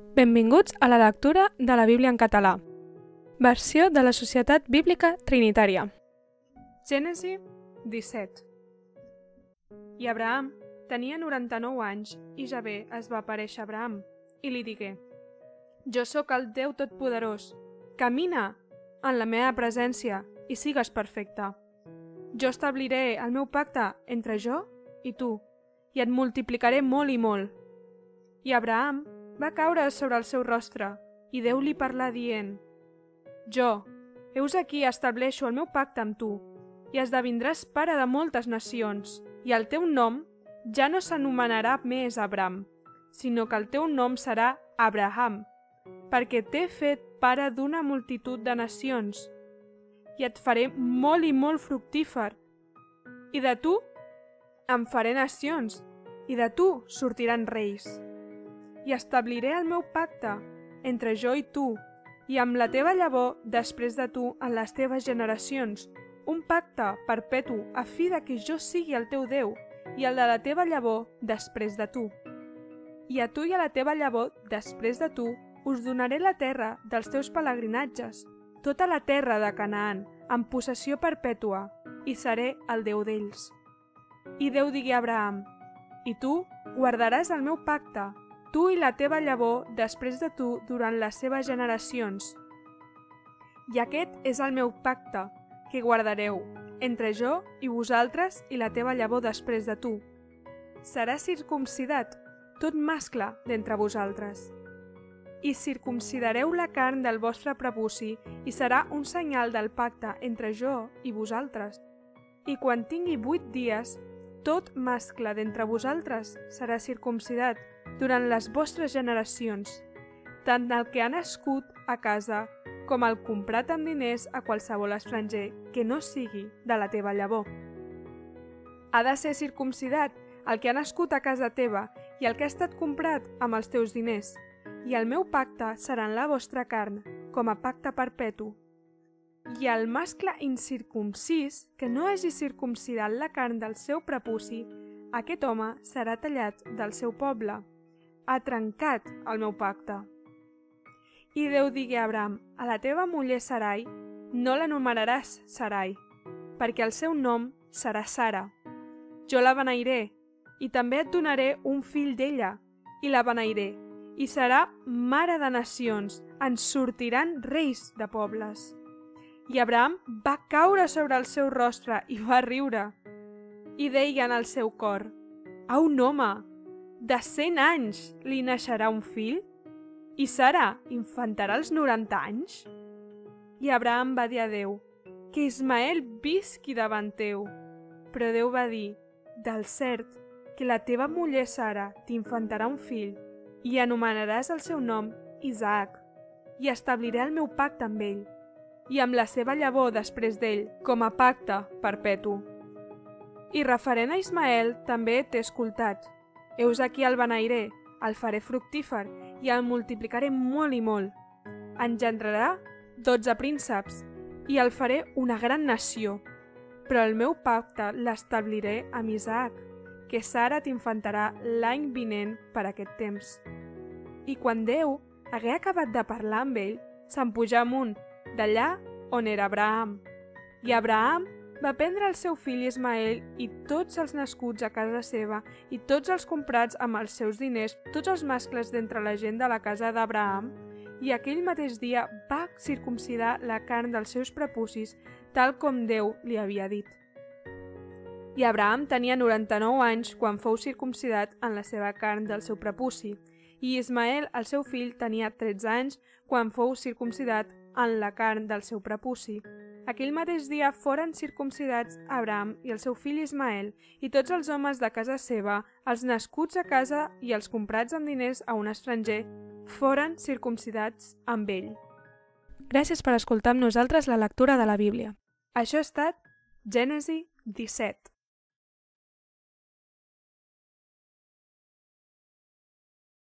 Benvinguts a la lectura de la Bíblia en català. Versió de la Societat Bíblica Trinitària. Gènesi 17 I Abraham tenia 99 anys i Javé es va aparèixer a Abraham i li digué Jo sóc el Déu Totpoderós. Camina en la meva presència i sigues perfecte. Jo establiré el meu pacte entre jo i tu i et multiplicaré molt i molt. I Abraham va caure sobre el seu rostre i Déu li parlà dient Jo, heus aquí estableixo el meu pacte amb tu i esdevindràs pare de moltes nacions i el teu nom ja no s'anomenarà més Abram, sinó que el teu nom serà Abraham, perquè t'he fet pare d'una multitud de nacions i et faré molt i molt fructífer. I de tu em faré nacions, i de tu sortiran reis i establiré el meu pacte entre jo i tu i amb la teva llavor després de tu en les teves generacions, un pacte perpetu a fi de que jo sigui el teu Déu i el de la teva llavor després de tu. I a tu i a la teva llavor després de tu us donaré la terra dels teus pelegrinatges, tota la terra de Canaan, en possessió perpètua, i seré el Déu d'ells. I Déu digui a Abraham, i tu guardaràs el meu pacte, tu i la teva llavor després de tu durant les seves generacions. I aquest és el meu pacte, que guardareu, entre jo i vosaltres i la teva llavor després de tu. Serà circumcidat, tot mascle d'entre vosaltres. I circumcidareu la carn del vostre prepuci i serà un senyal del pacte entre jo i vosaltres. I quan tingui vuit dies, tot mascle d'entre vosaltres serà circumcidat, durant les vostres generacions, tant el que ha nascut a casa com el comprat amb diners a qualsevol estranger que no sigui de la teva llavor. Ha de ser circumcidat el que ha nascut a casa teva i el que ha estat comprat amb els teus diners, i el meu pacte serà en la vostra carn, com a pacte perpetu. I el mascle incircumcis, que no hagi circumcidat la carn del seu prepuci, aquest home serà tallat del seu poble, ha trencat el meu pacte. I Déu digui a Abraham, a la teva muller Sarai no l'anomenaràs Sarai, perquè el seu nom serà Sara. Jo la beneiré, i també et donaré un fill d'ella, i la beneiré, i serà mare de nacions, en sortiran reis de pobles. I Abraham va caure sobre el seu rostre i va riure. I deia en el seu cor, a un home, de cent anys li naixerà un fill? I Sara infantarà els 90 anys? I Abraham va dir a Déu, que Ismael visqui davant teu. Però Déu va dir, del cert, que la teva muller Sara t'infantarà un fill i anomenaràs el seu nom Isaac, i establiré el meu pacte amb ell, i amb la seva llavor després d'ell, com a pacte perpetu. I referent a Ismael també t'he escoltat, Heus aquí el beneiré, el faré fructífer i el multiplicaré molt i molt. Engendrarà dotze prínceps i el faré una gran nació. Però el meu pacte l'establiré amb Isaac, que Sara t'infantarà l'any vinent per aquest temps. I quan Déu hagué acabat de parlar amb ell, se'n pujà amunt, d'allà on era Abraham. I Abraham va prendre el seu fill Ismael i tots els nascuts a casa seva i tots els comprats amb els seus diners, tots els mascles d'entre la gent de la casa d'Abraham, i aquell mateix dia va circumcidar la carn dels seus prepucis, tal com Déu li havia dit. I Abraham tenia 99 anys quan fou circumcidat en la seva carn del seu prepuci, i Ismael, el seu fill, tenia 13 anys quan fou circumcidat en la carn del seu prepuci. Aquell mateix dia foren circumcidats Abraham i el seu fill Ismael i tots els homes de casa seva, els nascuts a casa i els comprats amb diners a un estranger, foren circumcidats amb ell. Gràcies per escoltar amb nosaltres la lectura de la Bíblia. Això ha estat Gènesi 17.